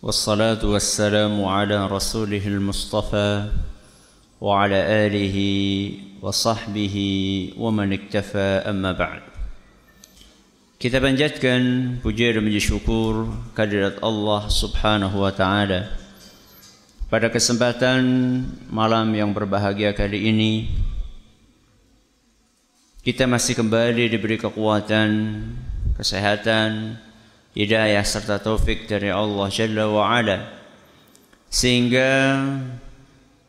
والصلاة والسلام على رسوله المصطفى وعلى آله وصحبه ومن اكتفى أما بعد Kita panjatkan puji dan puji syukur kehadirat Allah Subhanahu wa taala. Pada kesempatan malam yang berbahagia kali ini kita masih kembali diberi kekuatan kesehatan, hidayah serta taufik dari Allah Jalla wa Ala sehingga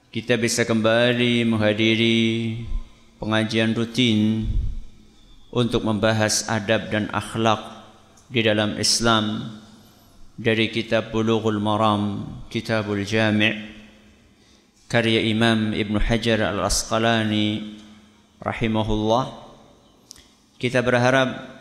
kita bisa kembali menghadiri pengajian rutin untuk membahas adab dan akhlak di dalam Islam dari kitab Bulughul Maram, Kitabul Jami' karya Imam Ibn Hajar Al-Asqalani rahimahullah. Kita berharap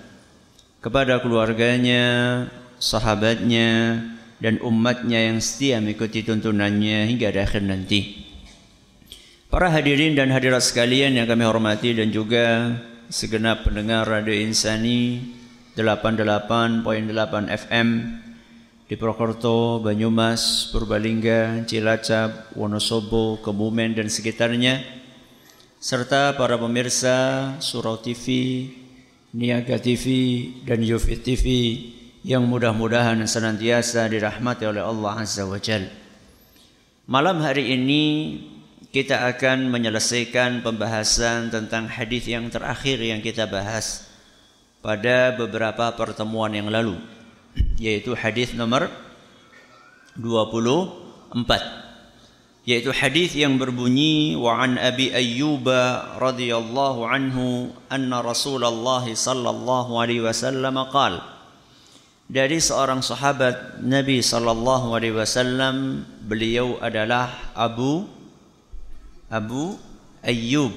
kepada keluarganya, sahabatnya, dan umatnya yang setia mengikuti tuntunannya hingga akhir nanti. Para hadirin dan hadirat sekalian yang kami hormati dan juga segenap pendengar Radio Insani 88.8 FM di Prokerto, Banyumas, Purbalingga, Cilacap, Wonosobo, Kebumen dan sekitarnya serta para pemirsa Surau TV, Niaga TV dan Yufid TV yang mudah-mudahan senantiasa dirahmati oleh Allah Azza wa Jal. Malam hari ini kita akan menyelesaikan pembahasan tentang hadis yang terakhir yang kita bahas pada beberapa pertemuan yang lalu yaitu hadis nomor 24 yaitu hadis yang berbunyi wa an Abi Ayyub radhiyallahu anhu anna Rasulullah sallallahu alaihi wasallam qaal dari seorang sahabat Nabi sallallahu alaihi wasallam beliau adalah Abu Abu Ayyub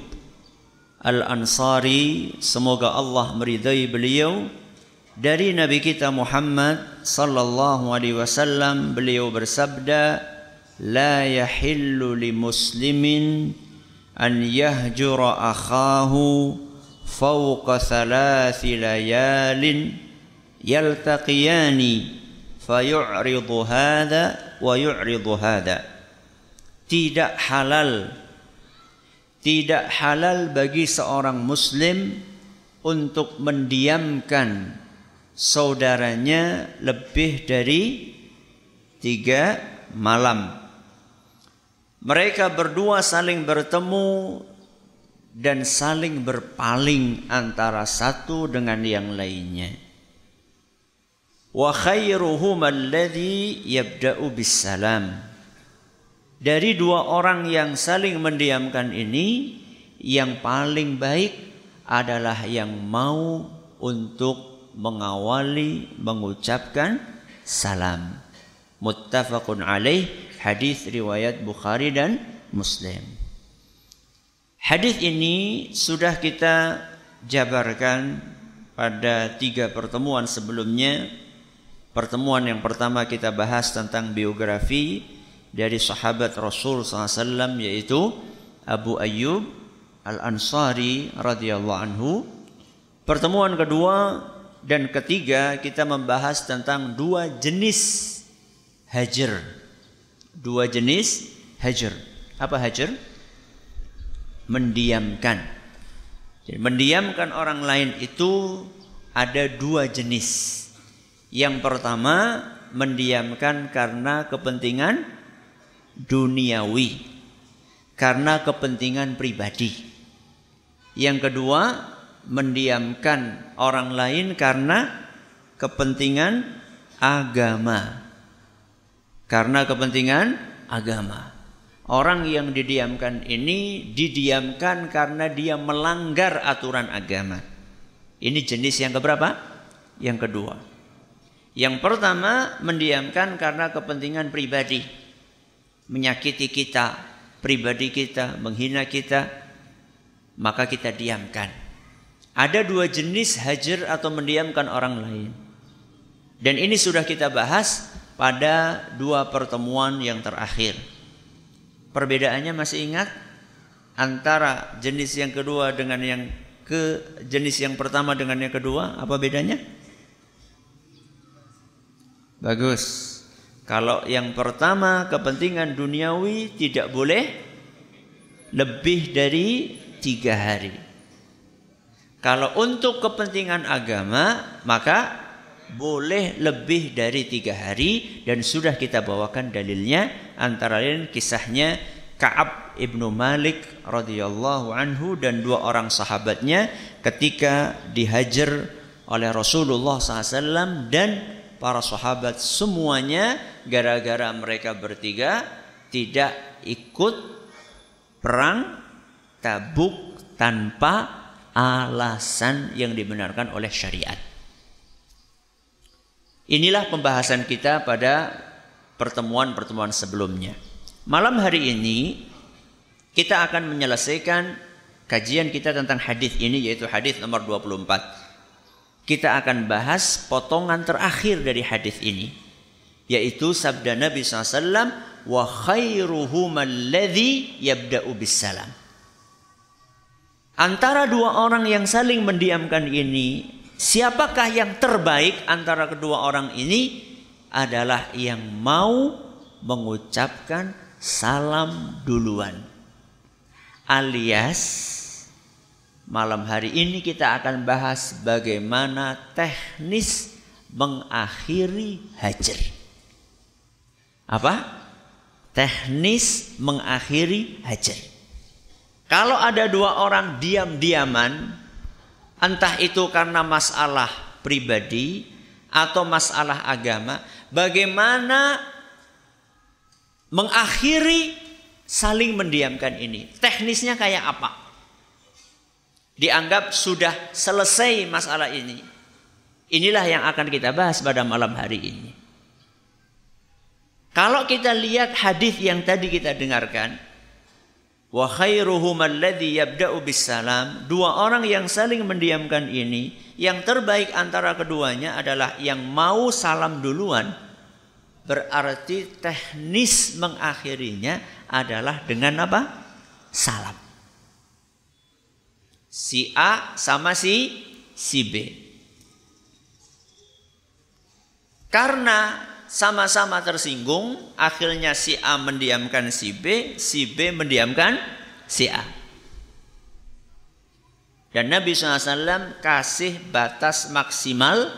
Al-Ansari. Semoga Allah meridai beliau. Dari Nabi kita Muhammad sallallahu alaihi wasallam beliau bersabda la yahillu li muslimin an yahjura akhahu fawqa thalathi layalin yaltaqiyani fayu'ridu hadha wa tidak halal tidak halal bagi seorang muslim untuk mendiamkan saudaranya lebih dari tiga malam mereka berdua saling bertemu dan saling berpaling antara satu dengan yang lainnya. Wa khairuhum alladhi yabda'u bisalam. Dari dua orang yang saling mendiamkan ini, yang paling baik adalah yang mau untuk mengawali mengucapkan salam. Muttafaqun alaih hadis riwayat Bukhari dan Muslim. Hadis ini sudah kita jabarkan pada tiga pertemuan sebelumnya. Pertemuan yang pertama kita bahas tentang biografi dari sahabat Rasul SAW yaitu Abu Ayyub Al-Ansari radhiyallahu anhu. Pertemuan kedua dan ketiga kita membahas tentang dua jenis hajar dua jenis hajar. Apa hajar? Mendiamkan. Jadi mendiamkan orang lain itu ada dua jenis. Yang pertama mendiamkan karena kepentingan duniawi. karena kepentingan pribadi. Yang kedua, mendiamkan orang lain karena kepentingan agama. Karena kepentingan agama. Orang yang didiamkan ini didiamkan karena dia melanggar aturan agama. Ini jenis yang keberapa? Yang kedua. Yang pertama mendiamkan karena kepentingan pribadi. Menyakiti kita, pribadi kita, menghina kita, maka kita diamkan. Ada dua jenis hajar atau mendiamkan orang lain. Dan ini sudah kita bahas pada dua pertemuan yang terakhir. Perbedaannya masih ingat antara jenis yang kedua dengan yang ke jenis yang pertama dengan yang kedua apa bedanya? Bagus. Kalau yang pertama kepentingan duniawi tidak boleh lebih dari tiga hari. Kalau untuk kepentingan agama maka boleh lebih dari tiga hari dan sudah kita bawakan dalilnya antara lain kisahnya Ka'ab ibnu Malik radhiyallahu anhu dan dua orang sahabatnya ketika dihajar oleh Rasulullah SAW dan para sahabat semuanya gara-gara mereka bertiga tidak ikut perang Tabuk tanpa alasan yang dibenarkan oleh syariat. Inilah pembahasan kita pada pertemuan-pertemuan sebelumnya. Malam hari ini kita akan menyelesaikan kajian kita tentang hadis ini yaitu hadis nomor 24. Kita akan bahas potongan terakhir dari hadis ini yaitu sabda Nabi SAW wa khairuhum alladhi yabda'u bisalam. Antara dua orang yang saling mendiamkan ini Siapakah yang terbaik antara kedua orang ini adalah yang mau mengucapkan salam duluan. Alias malam hari ini kita akan bahas bagaimana teknis mengakhiri hajar. Apa? Teknis mengakhiri hajar. Kalau ada dua orang diam-diaman entah itu karena masalah pribadi atau masalah agama, bagaimana mengakhiri saling mendiamkan ini? Teknisnya kayak apa? Dianggap sudah selesai masalah ini. Inilah yang akan kita bahas pada malam hari ini. Kalau kita lihat hadis yang tadi kita dengarkan, Wa khairuhum alladhi yabda'u. Dua orang yang saling mendiamkan ini, yang terbaik antara keduanya adalah yang mau salam duluan. Berarti teknis mengakhirinya adalah dengan apa? Salam. Si A sama si si B. Karena sama-sama tersinggung, akhirnya si A mendiamkan si B, si B mendiamkan si A. Dan Nabi SAW kasih batas maksimal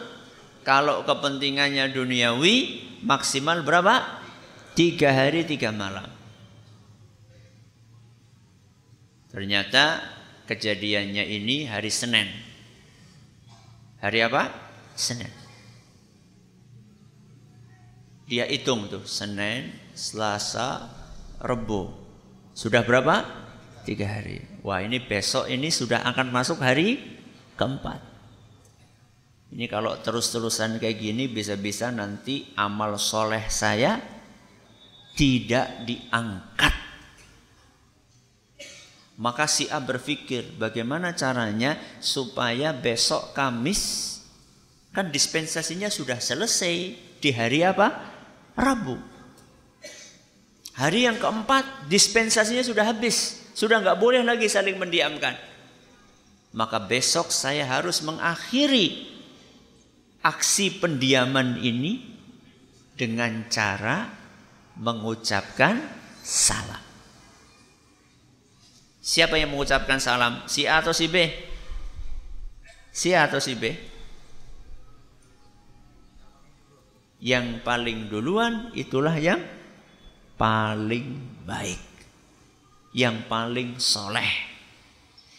kalau kepentingannya duniawi maksimal berapa? Tiga hari tiga malam. Ternyata kejadiannya ini hari Senin. Hari apa? Senin. Dia hitung tuh Senin, Selasa, Rebu. Sudah berapa? Tiga hari. Wah ini besok ini sudah akan masuk hari keempat. Ini kalau terus-terusan kayak gini bisa-bisa nanti amal soleh saya tidak diangkat. Maka si A berpikir bagaimana caranya supaya besok Kamis kan dispensasinya sudah selesai di hari apa? Rabu. Hari yang keempat dispensasinya sudah habis. Sudah nggak boleh lagi saling mendiamkan. Maka besok saya harus mengakhiri aksi pendiaman ini dengan cara mengucapkan salam. Siapa yang mengucapkan salam? Si A atau si B? Si A atau si B? Yang paling duluan itulah yang paling baik. yang paling soleh.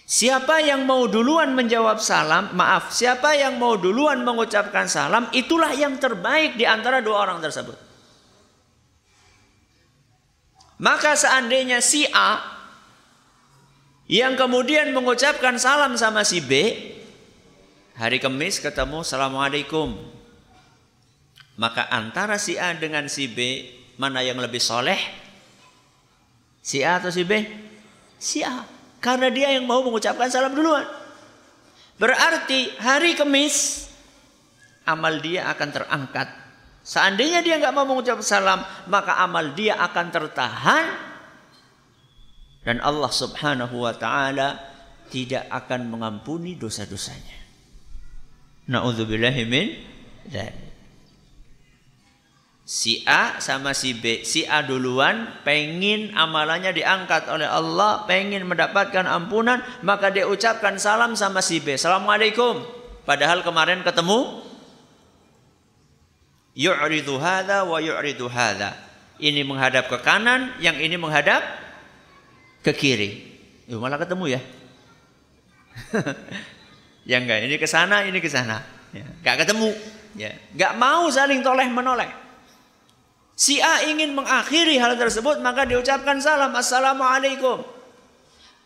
Siapa yang mau duluan menjawab salam, maaf, siapa yang mau duluan mengucapkan salam, itulah yang terbaik di antara dua orang tersebut. Maka seandainya si A yang kemudian mengucapkan salam sama si B, hari Kamis ketemu Assalamualaikum. Maka antara si A dengan si B, mana yang lebih soleh? Si A atau si B? Si A. Karena dia yang mau mengucapkan salam duluan. Berarti hari Kamis amal dia akan terangkat. Seandainya dia nggak mau mengucapkan salam, maka amal dia akan tertahan dan Allah Subhanahu wa taala tidak akan mengampuni dosa-dosanya. Nauzubillahi min Si A sama si B. Si A duluan pengen amalannya diangkat oleh Allah, pengen mendapatkan ampunan, maka dia ucapkan salam sama si B. Assalamualaikum. Padahal kemarin ketemu yu'ridu hadha wa yu'ridu hadha. Ini menghadap ke kanan, yang ini menghadap ke kiri. Yuh, malah ketemu ya. ya enggak, ini ke sana, ini ke sana. Ya, enggak ketemu. Ya, enggak mau saling toleh menoleh. Si A ingin mengakhiri hal tersebut maka diucapkan salam Assalamualaikum.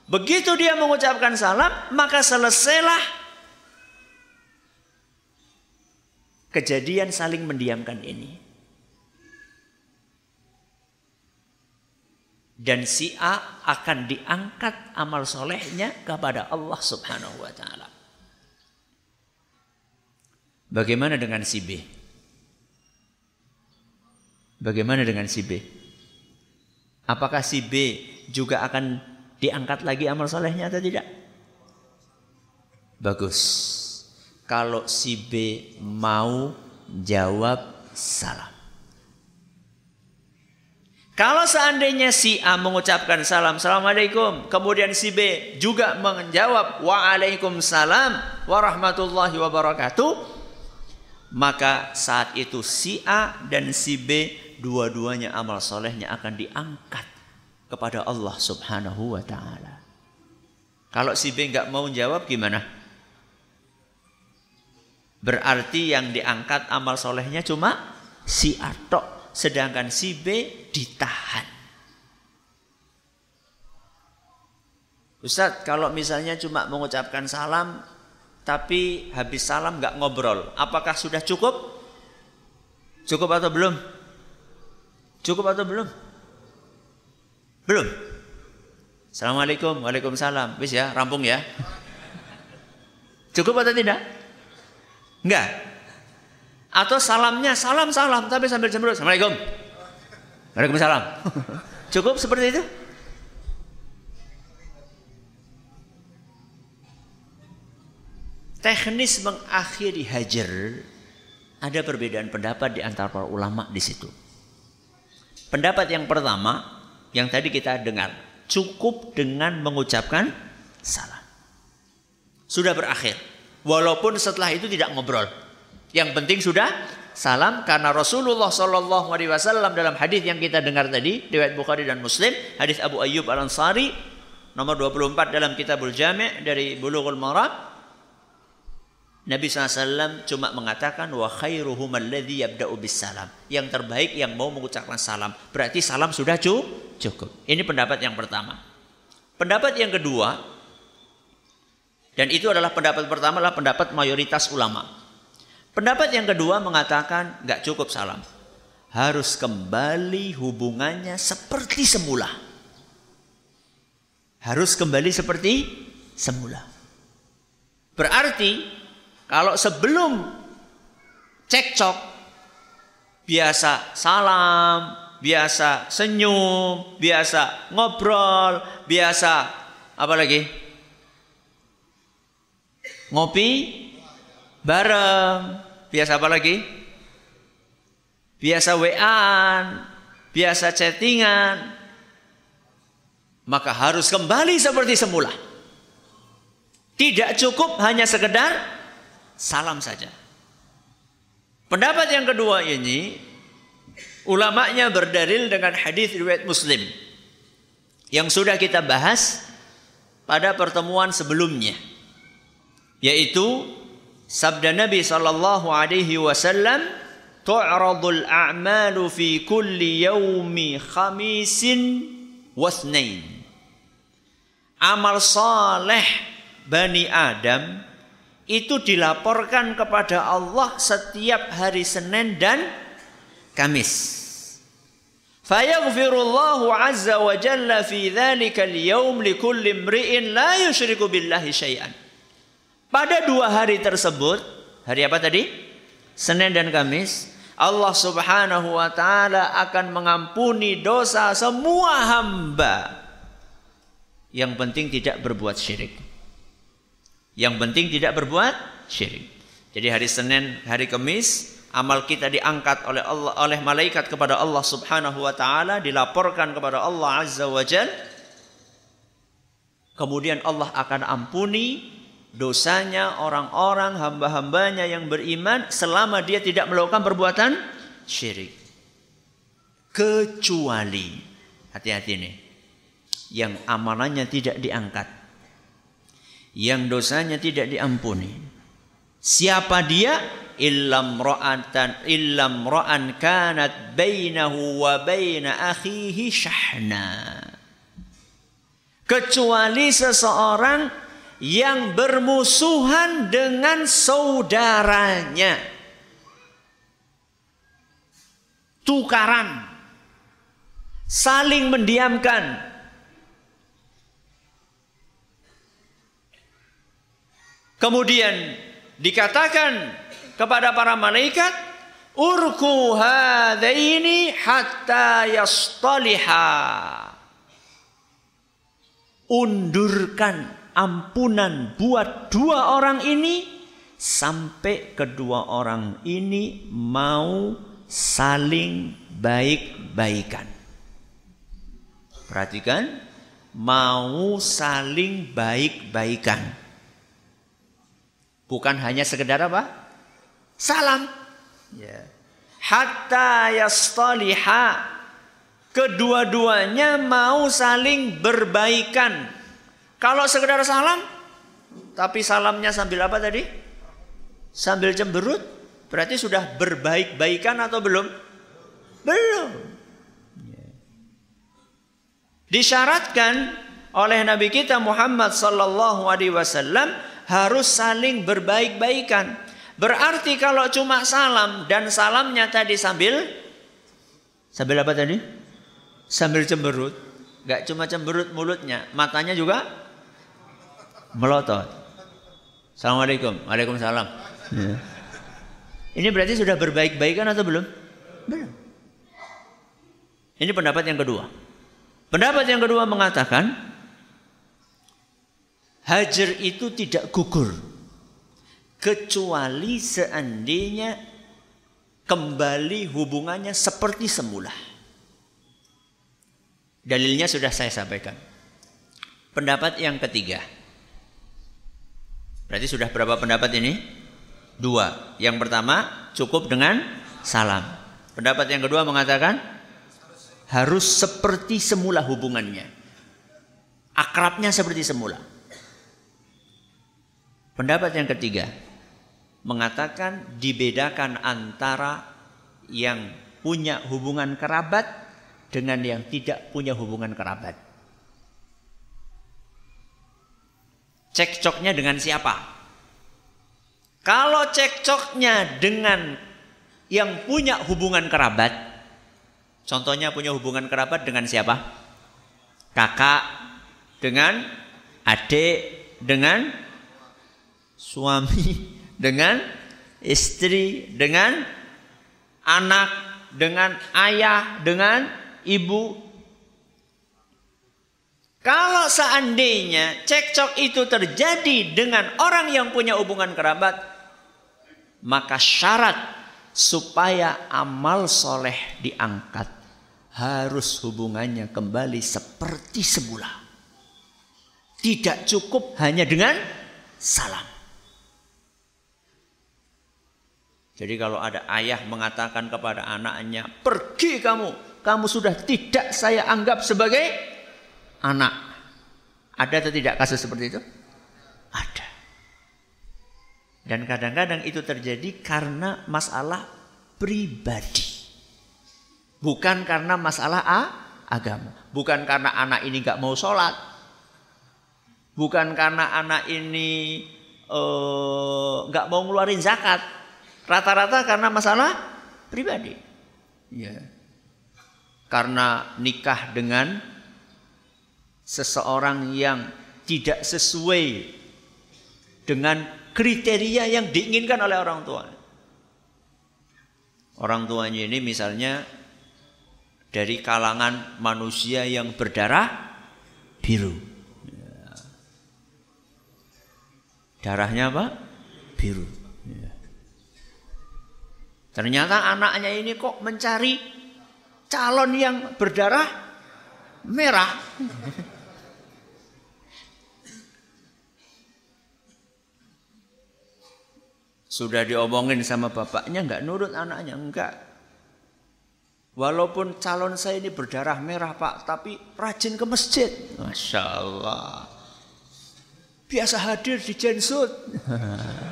Begitu dia mengucapkan salam maka selesailah kejadian saling mendiamkan ini. Dan si A akan diangkat amal solehnya kepada Allah subhanahu wa ta'ala. Bagaimana dengan si B? Bagaimana dengan si B? Apakah si B juga akan diangkat lagi amal solehnya atau tidak? Bagus. Kalau si B mau jawab salam. Kalau seandainya si A mengucapkan salam, Assalamualaikum. Kemudian si B juga menjawab, Waalaikumsalam warahmatullahi wabarakatuh. Maka saat itu si A dan si B dua-duanya amal solehnya akan diangkat kepada Allah Subhanahu wa taala. Kalau si B nggak mau jawab gimana? Berarti yang diangkat amal solehnya cuma si A sedangkan si B ditahan. Ustadz, kalau misalnya cuma mengucapkan salam, tapi habis salam nggak ngobrol, apakah sudah cukup? Cukup atau belum? Cukup atau belum? Belum. Assalamualaikum, waalaikumsalam. Wis ya, rampung ya. Cukup atau tidak? Enggak. Atau salamnya salam salam tapi sambil cemberut. Assalamualaikum. Waalaikumsalam. Cukup seperti itu? Teknis mengakhiri hajar ada perbedaan pendapat di antara para ulama di situ. Pendapat yang pertama yang tadi kita dengar, cukup dengan mengucapkan salam. Sudah berakhir. Walaupun setelah itu tidak ngobrol. Yang penting sudah salam karena Rasulullah Shallallahu Alaihi Wasallam dalam hadis yang kita dengar tadi riwayat Bukhari dan Muslim hadis Abu Ayyub Al Ansari nomor 24 dalam Kitabul Jami' dari Bulughul Maram Nabi SAW cuma mengatakan wa khairuhum alladhi yabda'u salam. Yang terbaik yang mau mengucapkan salam. Berarti salam sudah cukup. Ini pendapat yang pertama. Pendapat yang kedua dan itu adalah pendapat pertama adalah pendapat mayoritas ulama. Pendapat yang kedua mengatakan nggak cukup salam. Harus kembali hubungannya seperti semula. Harus kembali seperti semula. Berarti kalau sebelum cekcok, biasa salam, biasa senyum, biasa ngobrol, biasa apa lagi? Ngopi bareng, biasa apa lagi? Biasa WA-an, biasa chattingan. Maka harus kembali seperti semula. Tidak cukup hanya sekedar salam saja. Pendapat yang kedua ini ulamanya berdalil dengan hadis riwayat Muslim yang sudah kita bahas pada pertemuan sebelumnya yaitu sabda Nabi sallallahu alaihi wasallam tu'radul a'malu fi kulli yaumi khamisin wasnain amal saleh Bani Adam itu dilaporkan kepada Allah setiap hari Senin dan Kamis. Fayaghfirullahu azza wa jalla fi dzalika al-yawm likulli imri'in la yusyriku billahi syai'an. Pada dua hari tersebut, hari apa tadi? Senin dan Kamis, Allah Subhanahu wa taala akan mengampuni dosa semua hamba. Yang penting tidak berbuat syirik. Yang penting tidak berbuat syirik. Jadi hari Senin, hari Kamis, amal kita diangkat oleh Allah oleh malaikat kepada Allah Subhanahu wa taala dilaporkan kepada Allah Azza wa Jal. Kemudian Allah akan ampuni dosanya orang-orang hamba-hambanya yang beriman selama dia tidak melakukan perbuatan syirik. Kecuali hati-hati nih yang amalannya tidak diangkat yang dosanya tidak diampuni. Siapa dia? Illam ra'atan illam ra'an kanat bainahu wa baina akhihi syahna. Kecuali seseorang yang bermusuhan dengan saudaranya. Tukaran. Saling mendiamkan kemudian dikatakan kepada para malaikat urku hadaini hatta yastaliha undurkan ampunan buat dua orang ini sampai kedua orang ini mau saling baik-baikan. Perhatikan, mau saling baik-baikan. Bukan hanya sekedar apa? salam. Ya. Hatta yastaliha. Kedua-duanya mau saling berbaikan. Kalau sekedar salam, tapi salamnya sambil apa tadi? Sambil cemberut, berarti sudah berbaik-baikan atau belum? Belum. Ya. Disyaratkan oleh Nabi kita Muhammad sallallahu alaihi wasallam harus saling berbaik-baikan. Berarti kalau cuma salam dan salamnya tadi sambil sambil apa tadi? Sambil cemberut. Gak cuma cemberut mulutnya, matanya juga melotot. Assalamualaikum. Waalaikumsalam. Ya. Ini berarti sudah berbaik-baikan atau belum? Belum. Ini pendapat yang kedua. Pendapat yang kedua mengatakan hajar itu tidak gugur kecuali seandainya kembali hubungannya seperti semula. Dalilnya sudah saya sampaikan. Pendapat yang ketiga. Berarti sudah berapa pendapat ini? Dua. Yang pertama cukup dengan salam. Pendapat yang kedua mengatakan harus seperti semula hubungannya. Akrabnya seperti semula. Pendapat yang ketiga, mengatakan dibedakan antara yang punya hubungan kerabat dengan yang tidak punya hubungan kerabat. Cekcoknya dengan siapa? Kalau cekcoknya dengan yang punya hubungan kerabat, contohnya punya hubungan kerabat dengan siapa? Kakak dengan adik dengan suami dengan istri, dengan anak, dengan ayah, dengan ibu. Kalau seandainya cekcok itu terjadi dengan orang yang punya hubungan kerabat, maka syarat supaya amal soleh diangkat harus hubungannya kembali seperti semula. Tidak cukup hanya dengan salam. Jadi kalau ada ayah mengatakan kepada anaknya, pergi kamu, kamu sudah tidak saya anggap sebagai anak. Ada atau tidak kasus seperti itu? Ada. Dan kadang-kadang itu terjadi karena masalah pribadi. Bukan karena masalah A, agama. Bukan karena anak ini nggak mau sholat. Bukan karena anak ini eh, nggak uh, mau ngeluarin zakat. Rata-rata karena masalah pribadi. Ya. Karena nikah dengan seseorang yang tidak sesuai dengan kriteria yang diinginkan oleh orang tua. Orang tuanya ini misalnya dari kalangan manusia yang berdarah biru. Ya. Darahnya apa? Biru. Ya. Ternyata anaknya ini kok mencari calon yang berdarah merah. Sudah diomongin sama bapaknya nggak nurut anaknya enggak. Walaupun calon saya ini berdarah merah pak, tapi rajin ke masjid. Masya Allah. Biasa hadir di jensut.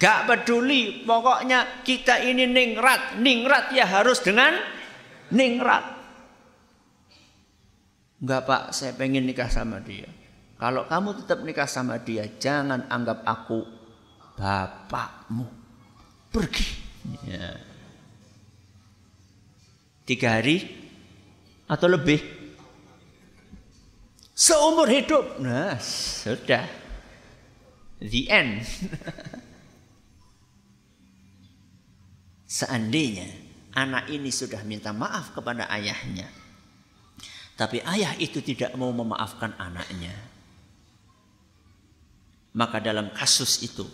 Gak peduli, pokoknya kita ini ningrat. Ningrat ya harus dengan ningrat. Enggak pak, saya pengen nikah sama dia. Kalau kamu tetap nikah sama dia, jangan anggap aku bapakmu. Pergi. Ya. Tiga hari atau lebih. Seumur hidup. Nah, sudah. The end. Seandainya anak ini sudah minta maaf kepada ayahnya. Tapi ayah itu tidak mau memaafkan anaknya maka dalam kasus itu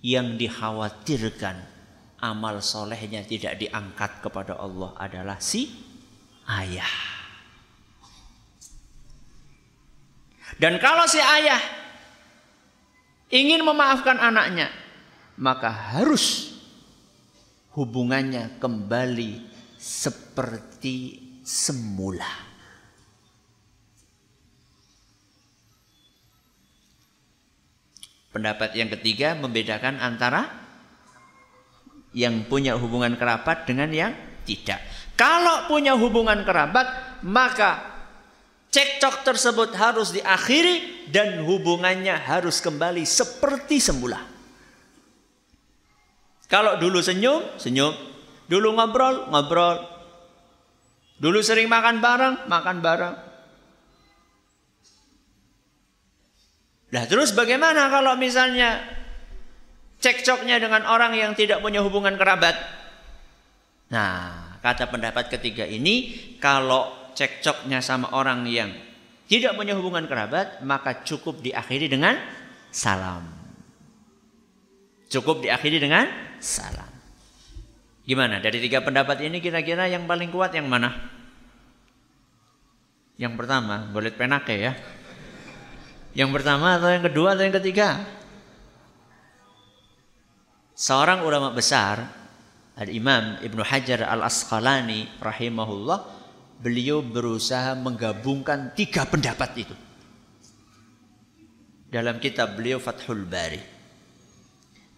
yang dikhawatirkan amal solehnya tidak diangkat kepada Allah adalah si ayah. Dan kalau si ayah ingin memaafkan anaknya, maka harus hubungannya kembali seperti semula. Pendapat yang ketiga membedakan antara yang punya hubungan kerabat dengan yang tidak. Kalau punya hubungan kerabat, maka cekcok tersebut harus diakhiri dan hubungannya harus kembali seperti semula. Kalau dulu senyum, senyum. Dulu ngobrol, ngobrol. Dulu sering makan bareng, makan bareng. Nah terus bagaimana kalau misalnya cekcoknya dengan orang yang tidak punya hubungan kerabat? Nah kata pendapat ketiga ini kalau cekcoknya sama orang yang tidak punya hubungan kerabat maka cukup diakhiri dengan salam. Cukup diakhiri dengan salam. Gimana? Dari tiga pendapat ini kira-kira yang paling kuat yang mana? Yang pertama, boleh penake ya. Yang pertama atau yang kedua atau yang ketiga? Seorang ulama besar, Al-Imam Ibnu Hajar Al-Asqalani rahimahullah, beliau berusaha menggabungkan tiga pendapat itu. Dalam kitab beliau Fathul Bari.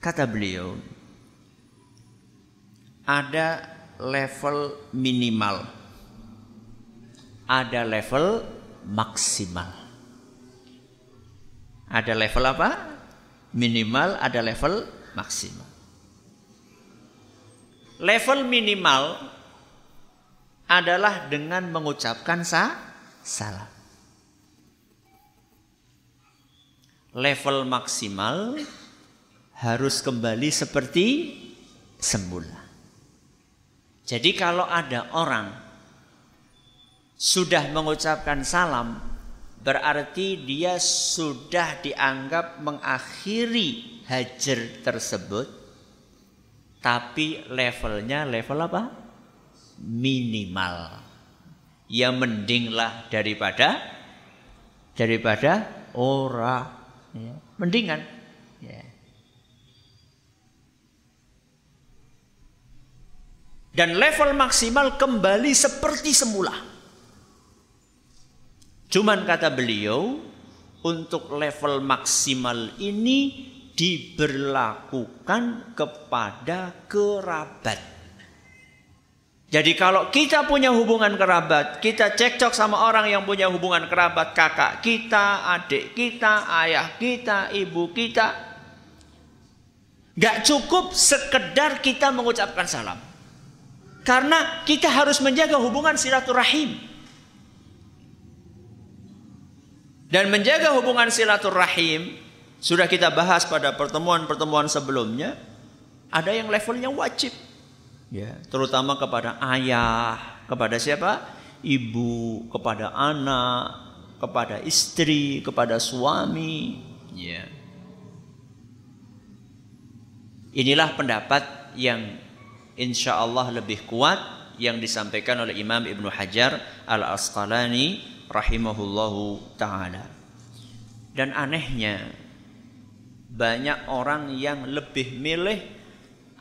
Kata beliau, ada level minimal, ada level maksimal. Ada level apa? Minimal, ada level maksimal. Level minimal adalah dengan mengucapkan sa salam. Level maksimal harus kembali seperti semula. Jadi kalau ada orang sudah mengucapkan salam berarti dia sudah dianggap mengakhiri hajar tersebut tapi levelnya level apa? minimal ya mendinglah daripada daripada ora ya. mendingan ya. Dan level maksimal kembali seperti semula. Cuman kata beliau, untuk level maksimal ini diberlakukan kepada kerabat. Jadi kalau kita punya hubungan kerabat, kita cekcok sama orang yang punya hubungan kerabat, kakak kita, adik kita, ayah kita, ibu kita. Gak cukup sekedar kita mengucapkan salam. Karena kita harus menjaga hubungan silaturahim. Dan menjaga hubungan silaturahim sudah kita bahas pada pertemuan-pertemuan sebelumnya. Ada yang levelnya wajib ya terutama kepada ayah kepada siapa ibu kepada anak kepada istri kepada suami ya inilah pendapat yang insya Allah lebih kuat yang disampaikan oleh Imam Ibnu Hajar Al Asqalani rahimahullahu taala dan anehnya banyak orang yang lebih milih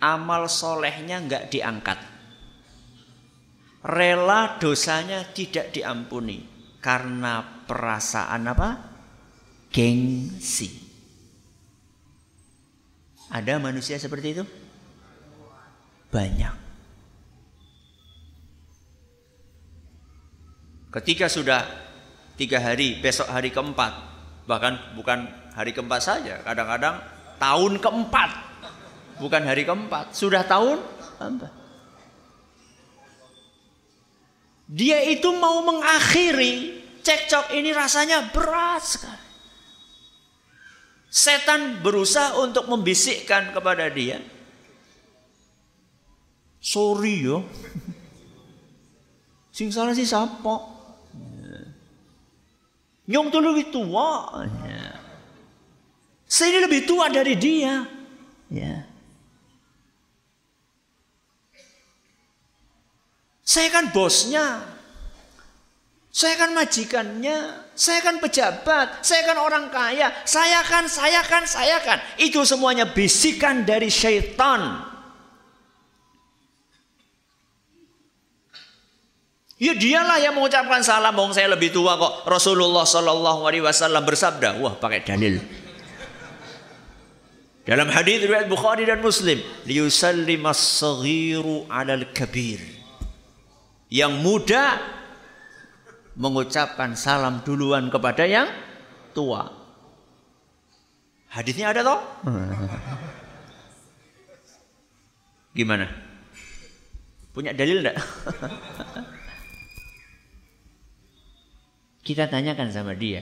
amal solehnya nggak diangkat. Rela dosanya tidak diampuni karena perasaan apa? Gengsi. Ada manusia seperti itu? Banyak. Ketika sudah tiga hari, besok hari keempat, bahkan bukan hari keempat saja, kadang-kadang tahun keempat bukan hari keempat, sudah tahun keempat. Dia itu mau mengakhiri cekcok ini rasanya berat sekali. Setan berusaha untuk membisikkan kepada dia. Sorry yo. Sing salah si siapa? Nyong tuh lebih tua. Saya ini lebih tua dari dia. Ya. Saya kan bosnya. Saya kan majikannya, saya kan pejabat, saya kan orang kaya, saya kan, saya kan, saya kan. Itu semuanya bisikan dari syaitan. Ya dialah yang mengucapkan salam, Bong saya lebih tua kok. Rasulullah Shallallahu Alaihi Wasallam bersabda, wah pakai dalil. Dalam hadis riwayat Bukhari dan Muslim, liyusallimas saghiru 'alal kabir. Yang muda mengucapkan salam duluan kepada yang tua. Hadisnya ada toh? Gimana? Punya dalil enggak? Kita tanyakan sama dia.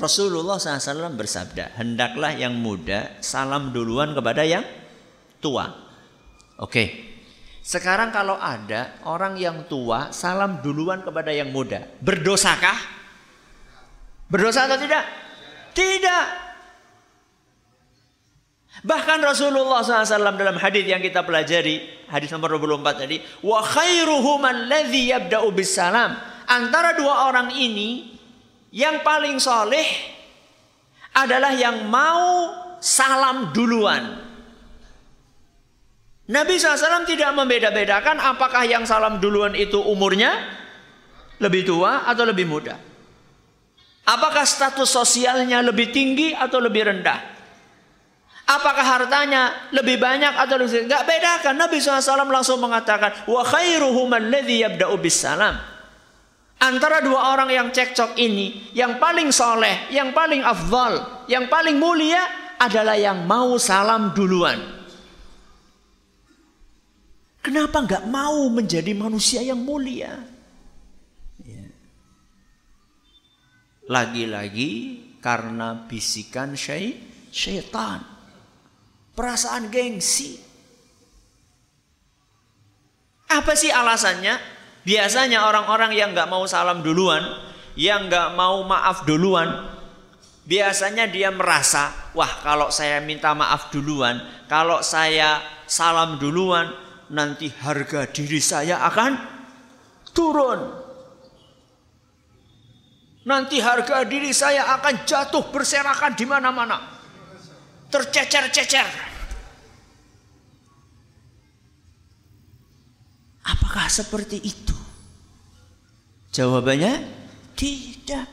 Rasulullah SAW bersabda, hendaklah yang muda salam duluan kepada yang tua. Oke. Sekarang kalau ada orang yang tua salam duluan kepada yang muda, berdosakah? Berdosa atau tidak? Tidak. Bahkan Rasulullah SAW dalam hadis yang kita pelajari, hadis nomor 24 tadi, wa khairuhum alladhi yabda'u salam. Antara dua orang ini yang paling soleh adalah yang mau salam duluan. Nabi SAW tidak membeda-bedakan apakah yang salam duluan itu umurnya lebih tua atau lebih muda. Apakah status sosialnya lebih tinggi atau lebih rendah? Apakah hartanya lebih banyak atau lebih Enggak bedakan. Nabi SAW langsung mengatakan, Wa khairuhum alladhi yabda'u salam. Antara dua orang yang cekcok ini, yang paling soleh, yang paling afdal, yang paling mulia adalah yang mau salam duluan. Kenapa nggak mau menjadi manusia yang mulia? Ya. Lagi-lagi karena bisikan syai, syaitan. Perasaan gengsi. Apa sih alasannya? Biasanya orang-orang yang nggak mau salam duluan, yang nggak mau maaf duluan, biasanya dia merasa, wah kalau saya minta maaf duluan, kalau saya salam duluan, nanti harga diri saya akan turun. Nanti harga diri saya akan jatuh berserakan di mana-mana. Tercecer-cecer. seperti itu? Jawabannya tidak.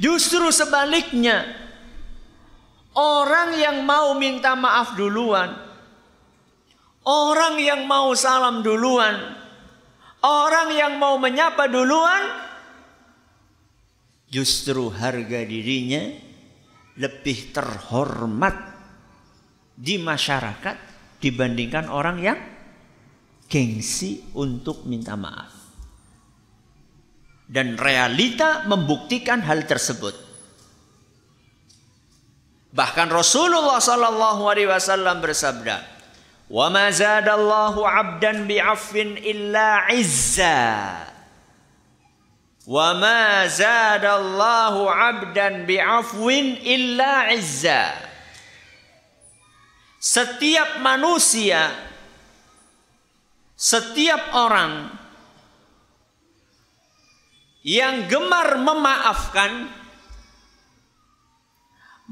Justru sebaliknya, orang yang mau minta maaf duluan, orang yang mau salam duluan, orang yang mau menyapa duluan, justru harga dirinya lebih terhormat di masyarakat dibandingkan orang yang gengsi untuk minta maaf. Dan realita membuktikan hal tersebut. Bahkan Rasulullah sallallahu alaihi wasallam bersabda, "Wa zadallahu 'abdan bi'afwin illa 'izza." Wa zadallahu 'abdan bi'afwin illa 'izza. Setiap manusia setiap orang yang gemar memaafkan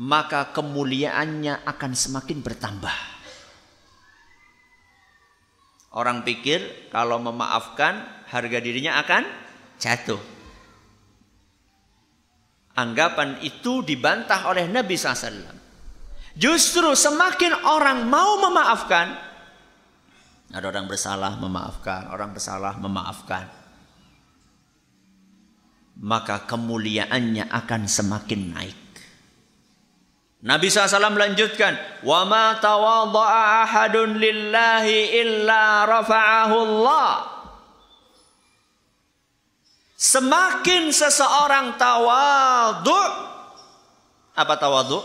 maka kemuliaannya akan semakin bertambah. Orang pikir kalau memaafkan harga dirinya akan jatuh. Anggapan itu dibantah oleh Nabi SAW. Justru semakin orang mau memaafkan, ada orang bersalah memaafkan, orang bersalah memaafkan maka kemuliaannya akan semakin naik. Nabi SAW melanjutkan, "Wa ma tawadha'a ahadun lillahi illa rafa'ahu Allah." Semakin seseorang tawadhu apa tawadhu?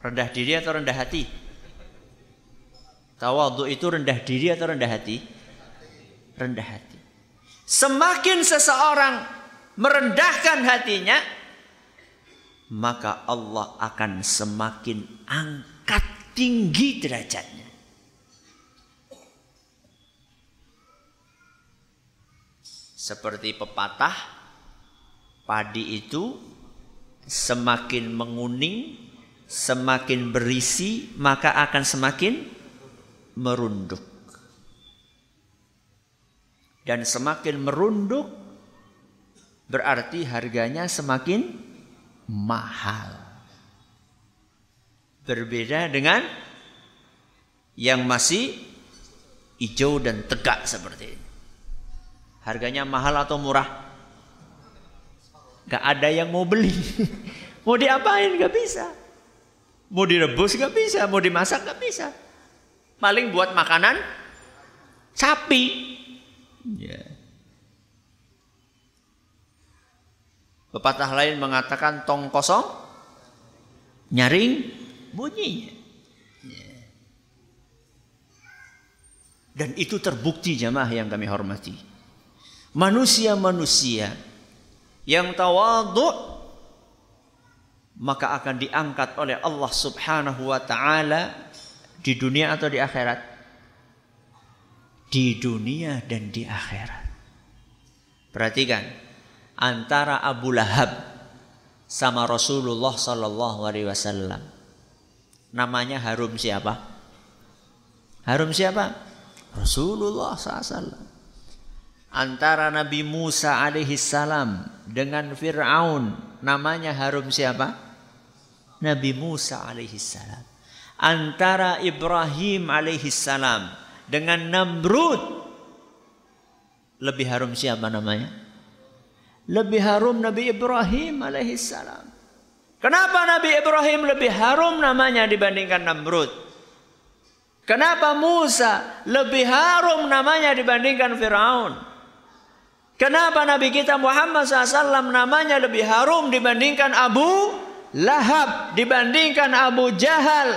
Rendah diri atau rendah hati? Tawadhu itu rendah diri atau rendah hati? Rendah hati. Semakin seseorang merendahkan hatinya, maka Allah akan semakin angkat tinggi derajatnya. Seperti pepatah, padi itu semakin menguning, semakin berisi, maka akan semakin merunduk dan semakin merunduk berarti harganya semakin mahal. Berbeda dengan yang masih hijau dan tegak seperti ini. Harganya mahal atau murah? Gak ada yang mau beli. mau diapain? Gak bisa. Mau direbus gak bisa. Mau dimasak gak bisa. Paling buat makanan sapi. Ya. Pepatah lain mengatakan tong kosong nyaring bunyinya. Ya. Dan itu terbukti jamaah yang kami hormati. Manusia-manusia yang tawadhu maka akan diangkat oleh Allah Subhanahu wa taala di dunia atau di akhirat di dunia dan di akhirat. Perhatikan antara Abu Lahab sama Rasulullah Wasallam. Namanya harum siapa? Harum siapa? Rasulullah SAW. Antara Nabi Musa alaihi dengan Fir'aun namanya harum siapa? Nabi Musa alaihi salam. Antara Ibrahim alaihi salam dengan Namrud. Lebih harum siapa namanya? Lebih harum Nabi Ibrahim alaihissalam. Kenapa Nabi Ibrahim lebih harum namanya dibandingkan Namrud? Kenapa Musa lebih harum namanya dibandingkan Firaun? Kenapa Nabi kita Muhammad SAW namanya lebih harum dibandingkan Abu Lahab, dibandingkan Abu Jahal,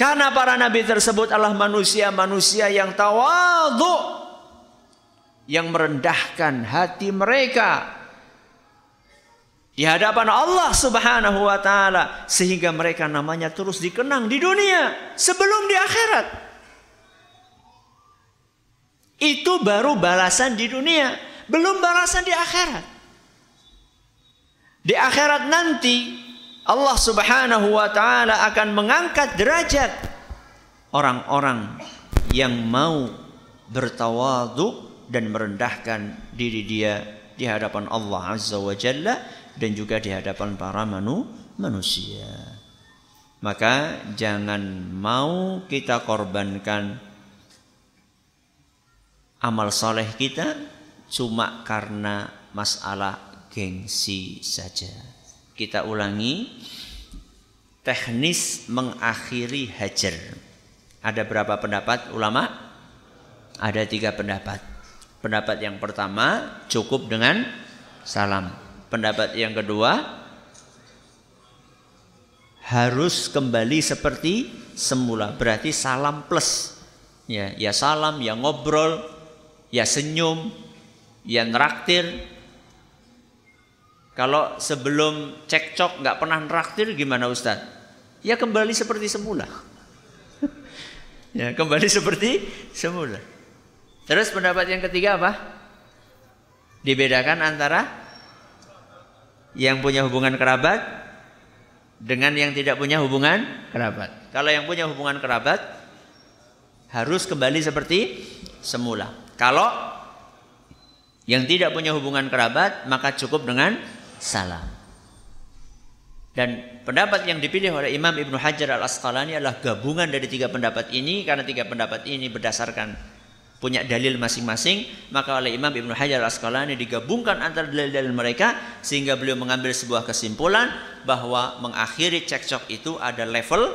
karena para nabi tersebut adalah manusia-manusia yang tawadhu yang merendahkan hati mereka di hadapan Allah Subhanahu wa taala sehingga mereka namanya terus dikenang di dunia sebelum di akhirat. Itu baru balasan di dunia, belum balasan di akhirat. Di akhirat nanti Allah Subhanahu wa taala akan mengangkat derajat orang-orang yang mau bertawadu dan merendahkan diri dia di hadapan Allah Azza wa Jalla dan juga di hadapan para manu, manusia. Maka jangan mau kita korbankan amal soleh kita cuma karena masalah gengsi saja. Kita ulangi teknis mengakhiri hajar. Ada berapa pendapat ulama? Ada tiga pendapat. Pendapat yang pertama cukup dengan salam. Pendapat yang kedua harus kembali seperti semula. Berarti salam plus. Ya, ya salam, ya ngobrol, ya senyum, ya neraktir. Kalau sebelum cekcok nggak pernah neraktir gimana Ustaz? Ya kembali seperti semula. ya kembali seperti semula. Terus pendapat yang ketiga apa? Dibedakan antara yang punya hubungan kerabat dengan yang tidak punya hubungan kerabat. Kalau yang punya hubungan kerabat harus kembali seperti semula. Kalau yang tidak punya hubungan kerabat maka cukup dengan salam. Dan pendapat yang dipilih oleh Imam Ibnu Hajar Al Asqalani adalah gabungan dari tiga pendapat ini karena tiga pendapat ini berdasarkan punya dalil masing-masing maka oleh Imam Ibnu Hajar Al Asqalani digabungkan antara dalil-dalil mereka sehingga beliau mengambil sebuah kesimpulan bahwa mengakhiri cekcok itu ada level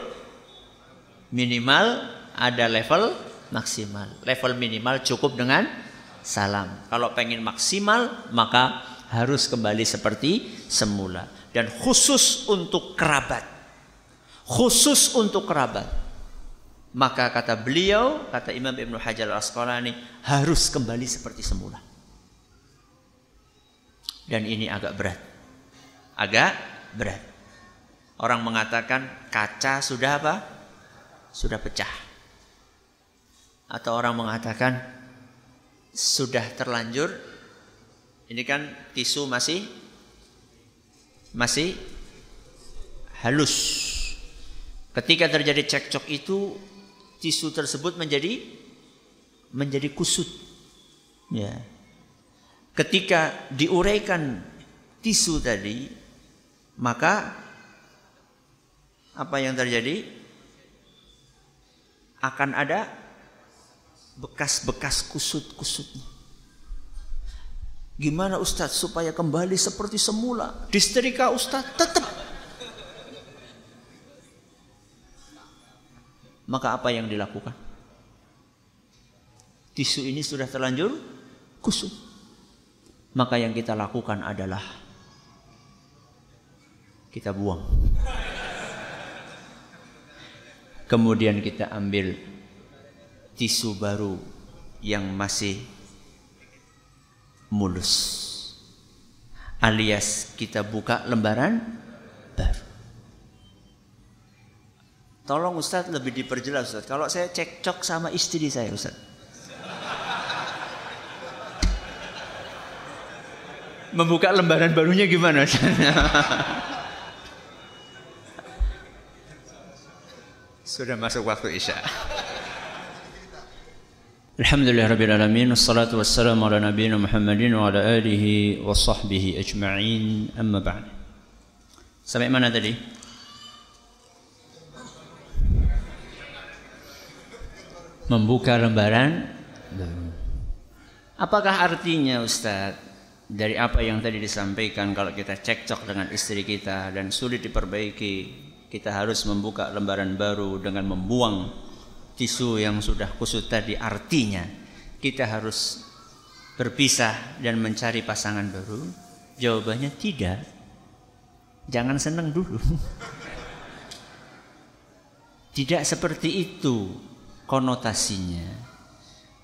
minimal ada level maksimal level minimal cukup dengan salam kalau pengen maksimal maka harus kembali seperti semula dan khusus untuk kerabat. Khusus untuk kerabat. Maka kata beliau, kata Imam Ibnu Hajar Al-Asqalani harus kembali seperti semula. Dan ini agak berat. Agak berat. Orang mengatakan kaca sudah apa? Sudah pecah. Atau orang mengatakan sudah terlanjur ini kan tisu masih masih halus. Ketika terjadi cekcok itu tisu tersebut menjadi menjadi kusut. Ya. Ketika diuraikan tisu tadi, maka apa yang terjadi? Akan ada bekas-bekas kusut-kusutnya. Gimana Ustadz supaya kembali seperti semula? Disterika Ustadz tetap. Maka apa yang dilakukan? Tisu ini sudah terlanjur kusut. Maka yang kita lakukan adalah kita buang. Kemudian kita ambil tisu baru yang masih mulus. Alias kita buka lembaran baru. Tolong Ustadz lebih diperjelas Ustadz. Kalau saya cekcok sama istri saya Ustadz. Membuka lembaran barunya gimana Sudah masuk waktu Isya. Alhamdulillah Rabbil Alamin Wassalatu wassalamu ala nabiyina Muhammadin Wa ala alihi wa sahbihi ajma'in. Amma ba'd Sampai mana tadi? Membuka lembaran? Apakah artinya Ustaz Dari apa yang tadi disampaikan Kalau kita cekcok dengan istri kita Dan sulit diperbaiki Kita harus membuka lembaran baru Dengan membuang tisu yang sudah kusut tadi artinya kita harus berpisah dan mencari pasangan baru? Jawabannya tidak. Jangan senang dulu. Tidak seperti itu konotasinya.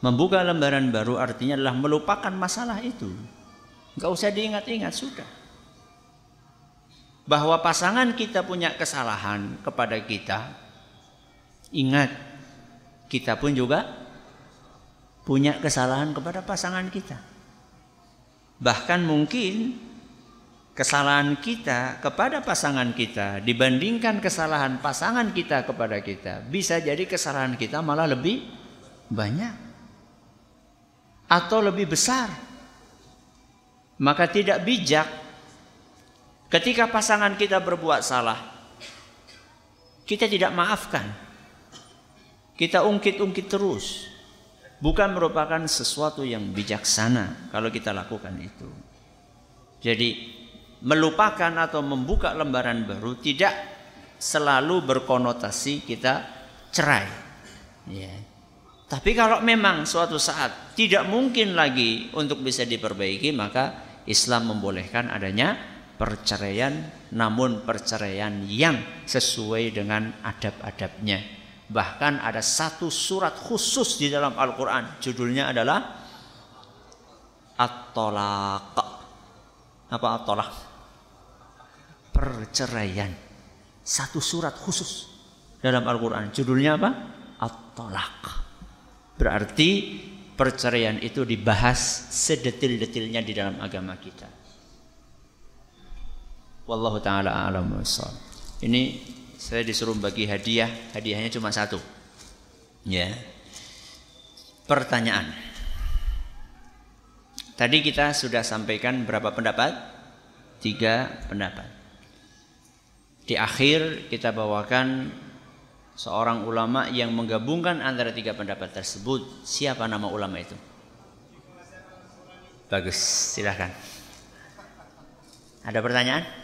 Membuka lembaran baru artinya adalah melupakan masalah itu. Enggak usah diingat-ingat sudah. Bahwa pasangan kita punya kesalahan kepada kita, ingat kita pun juga punya kesalahan kepada pasangan kita. Bahkan mungkin kesalahan kita kepada pasangan kita dibandingkan kesalahan pasangan kita kepada kita, bisa jadi kesalahan kita malah lebih banyak atau lebih besar. Maka tidak bijak ketika pasangan kita berbuat salah, kita tidak maafkan. Kita ungkit-ungkit terus. Bukan merupakan sesuatu yang bijaksana kalau kita lakukan itu. Jadi melupakan atau membuka lembaran baru tidak selalu berkonotasi kita cerai. Ya. Tapi kalau memang suatu saat tidak mungkin lagi untuk bisa diperbaiki, maka Islam membolehkan adanya perceraian, namun perceraian yang sesuai dengan adab-adabnya. Bahkan ada satu surat khusus di dalam Al-Quran, judulnya adalah At-Tolaq. Apa At-Tolaq? perceraian. Satu surat khusus dalam Al-Quran. Judulnya apa? At-Tolak. Berarti perceraian itu dibahas sedetil-detilnya di dalam agama kita. Wallahu taala a'lam Ini saya disuruh bagi hadiah, hadiahnya cuma satu. Ya. Pertanyaan. Tadi kita sudah sampaikan berapa pendapat? Tiga pendapat. Di akhir kita bawakan seorang ulama yang menggabungkan antara tiga pendapat tersebut. Siapa nama ulama itu? Bagus, silahkan. Ada pertanyaan?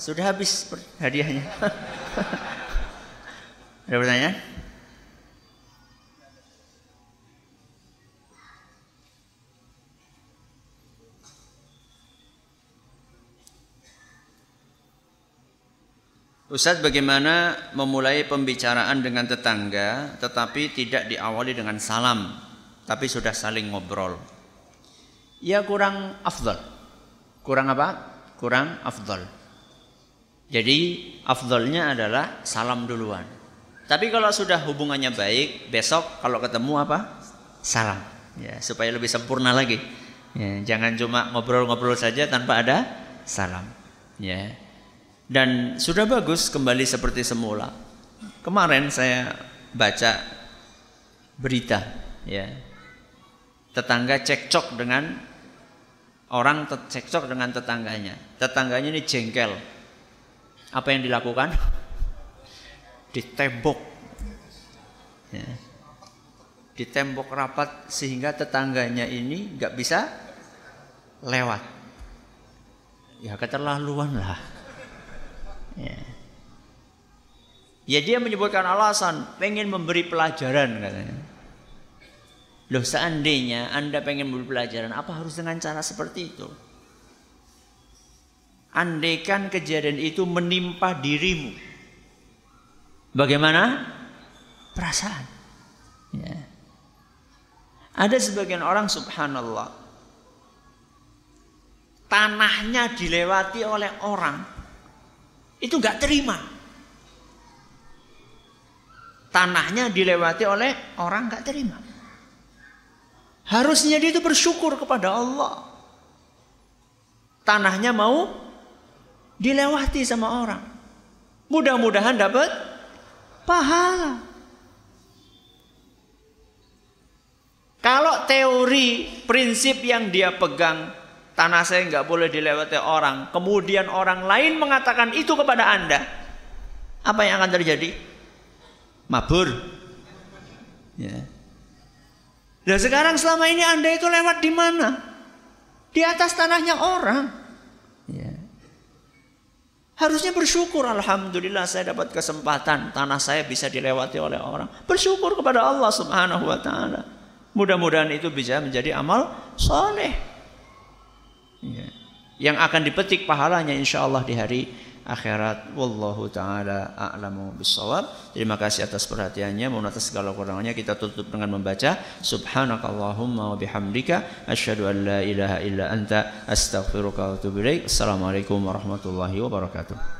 Sudah habis hadiahnya. Ada pertanyaan? Ustaz bagaimana memulai pembicaraan dengan tetangga tetapi tidak diawali dengan salam tapi sudah saling ngobrol. Ya kurang afdal. Kurang apa? Kurang afdal. Jadi afdalnya adalah salam duluan. Tapi kalau sudah hubungannya baik, besok kalau ketemu apa? Salam. Ya, supaya lebih sempurna lagi. Ya, jangan cuma ngobrol-ngobrol saja tanpa ada salam. Ya. Dan sudah bagus kembali seperti semula. Kemarin saya baca berita ya. Tetangga cekcok dengan orang cekcok dengan tetangganya. Tetangganya ini jengkel. Apa yang dilakukan? Ditembok. Ya. Ditembok rapat sehingga tetangganya ini nggak bisa lewat. Ya keterlaluan lah. Ya. ya dia menyebutkan alasan pengen memberi pelajaran katanya. Loh seandainya Anda pengen memberi pelajaran apa harus dengan cara seperti itu? Andaikan kejadian itu menimpa dirimu. Bagaimana? Perasaan. Ya. Ada sebagian orang subhanallah. Tanahnya dilewati oleh orang itu nggak terima. Tanahnya dilewati oleh orang nggak terima. Harusnya dia itu bersyukur kepada Allah. Tanahnya mau dilewati sama orang. Mudah-mudahan dapat pahala. Kalau teori prinsip yang dia pegang tanah saya nggak boleh dilewati orang. Kemudian orang lain mengatakan itu kepada anda. Apa yang akan terjadi? Mabur. Ya. Dan sekarang selama ini anda itu lewat di mana? Di atas tanahnya orang. Ya. Harusnya bersyukur Alhamdulillah saya dapat kesempatan Tanah saya bisa dilewati oleh orang Bersyukur kepada Allah subhanahu wa ta'ala Mudah-mudahan itu bisa menjadi amal soleh ya. yang akan dipetik pahalanya insya Allah di hari akhirat. Wallahu taala a'lamu bissawab. Terima kasih atas perhatiannya. Mohon atas segala kurangannya kita tutup dengan membaca subhanakallahumma wa bihamdika asyhadu an la ilaha illa anta astaghfiruka wa atubu ilaik. Assalamualaikum warahmatullahi wabarakatuh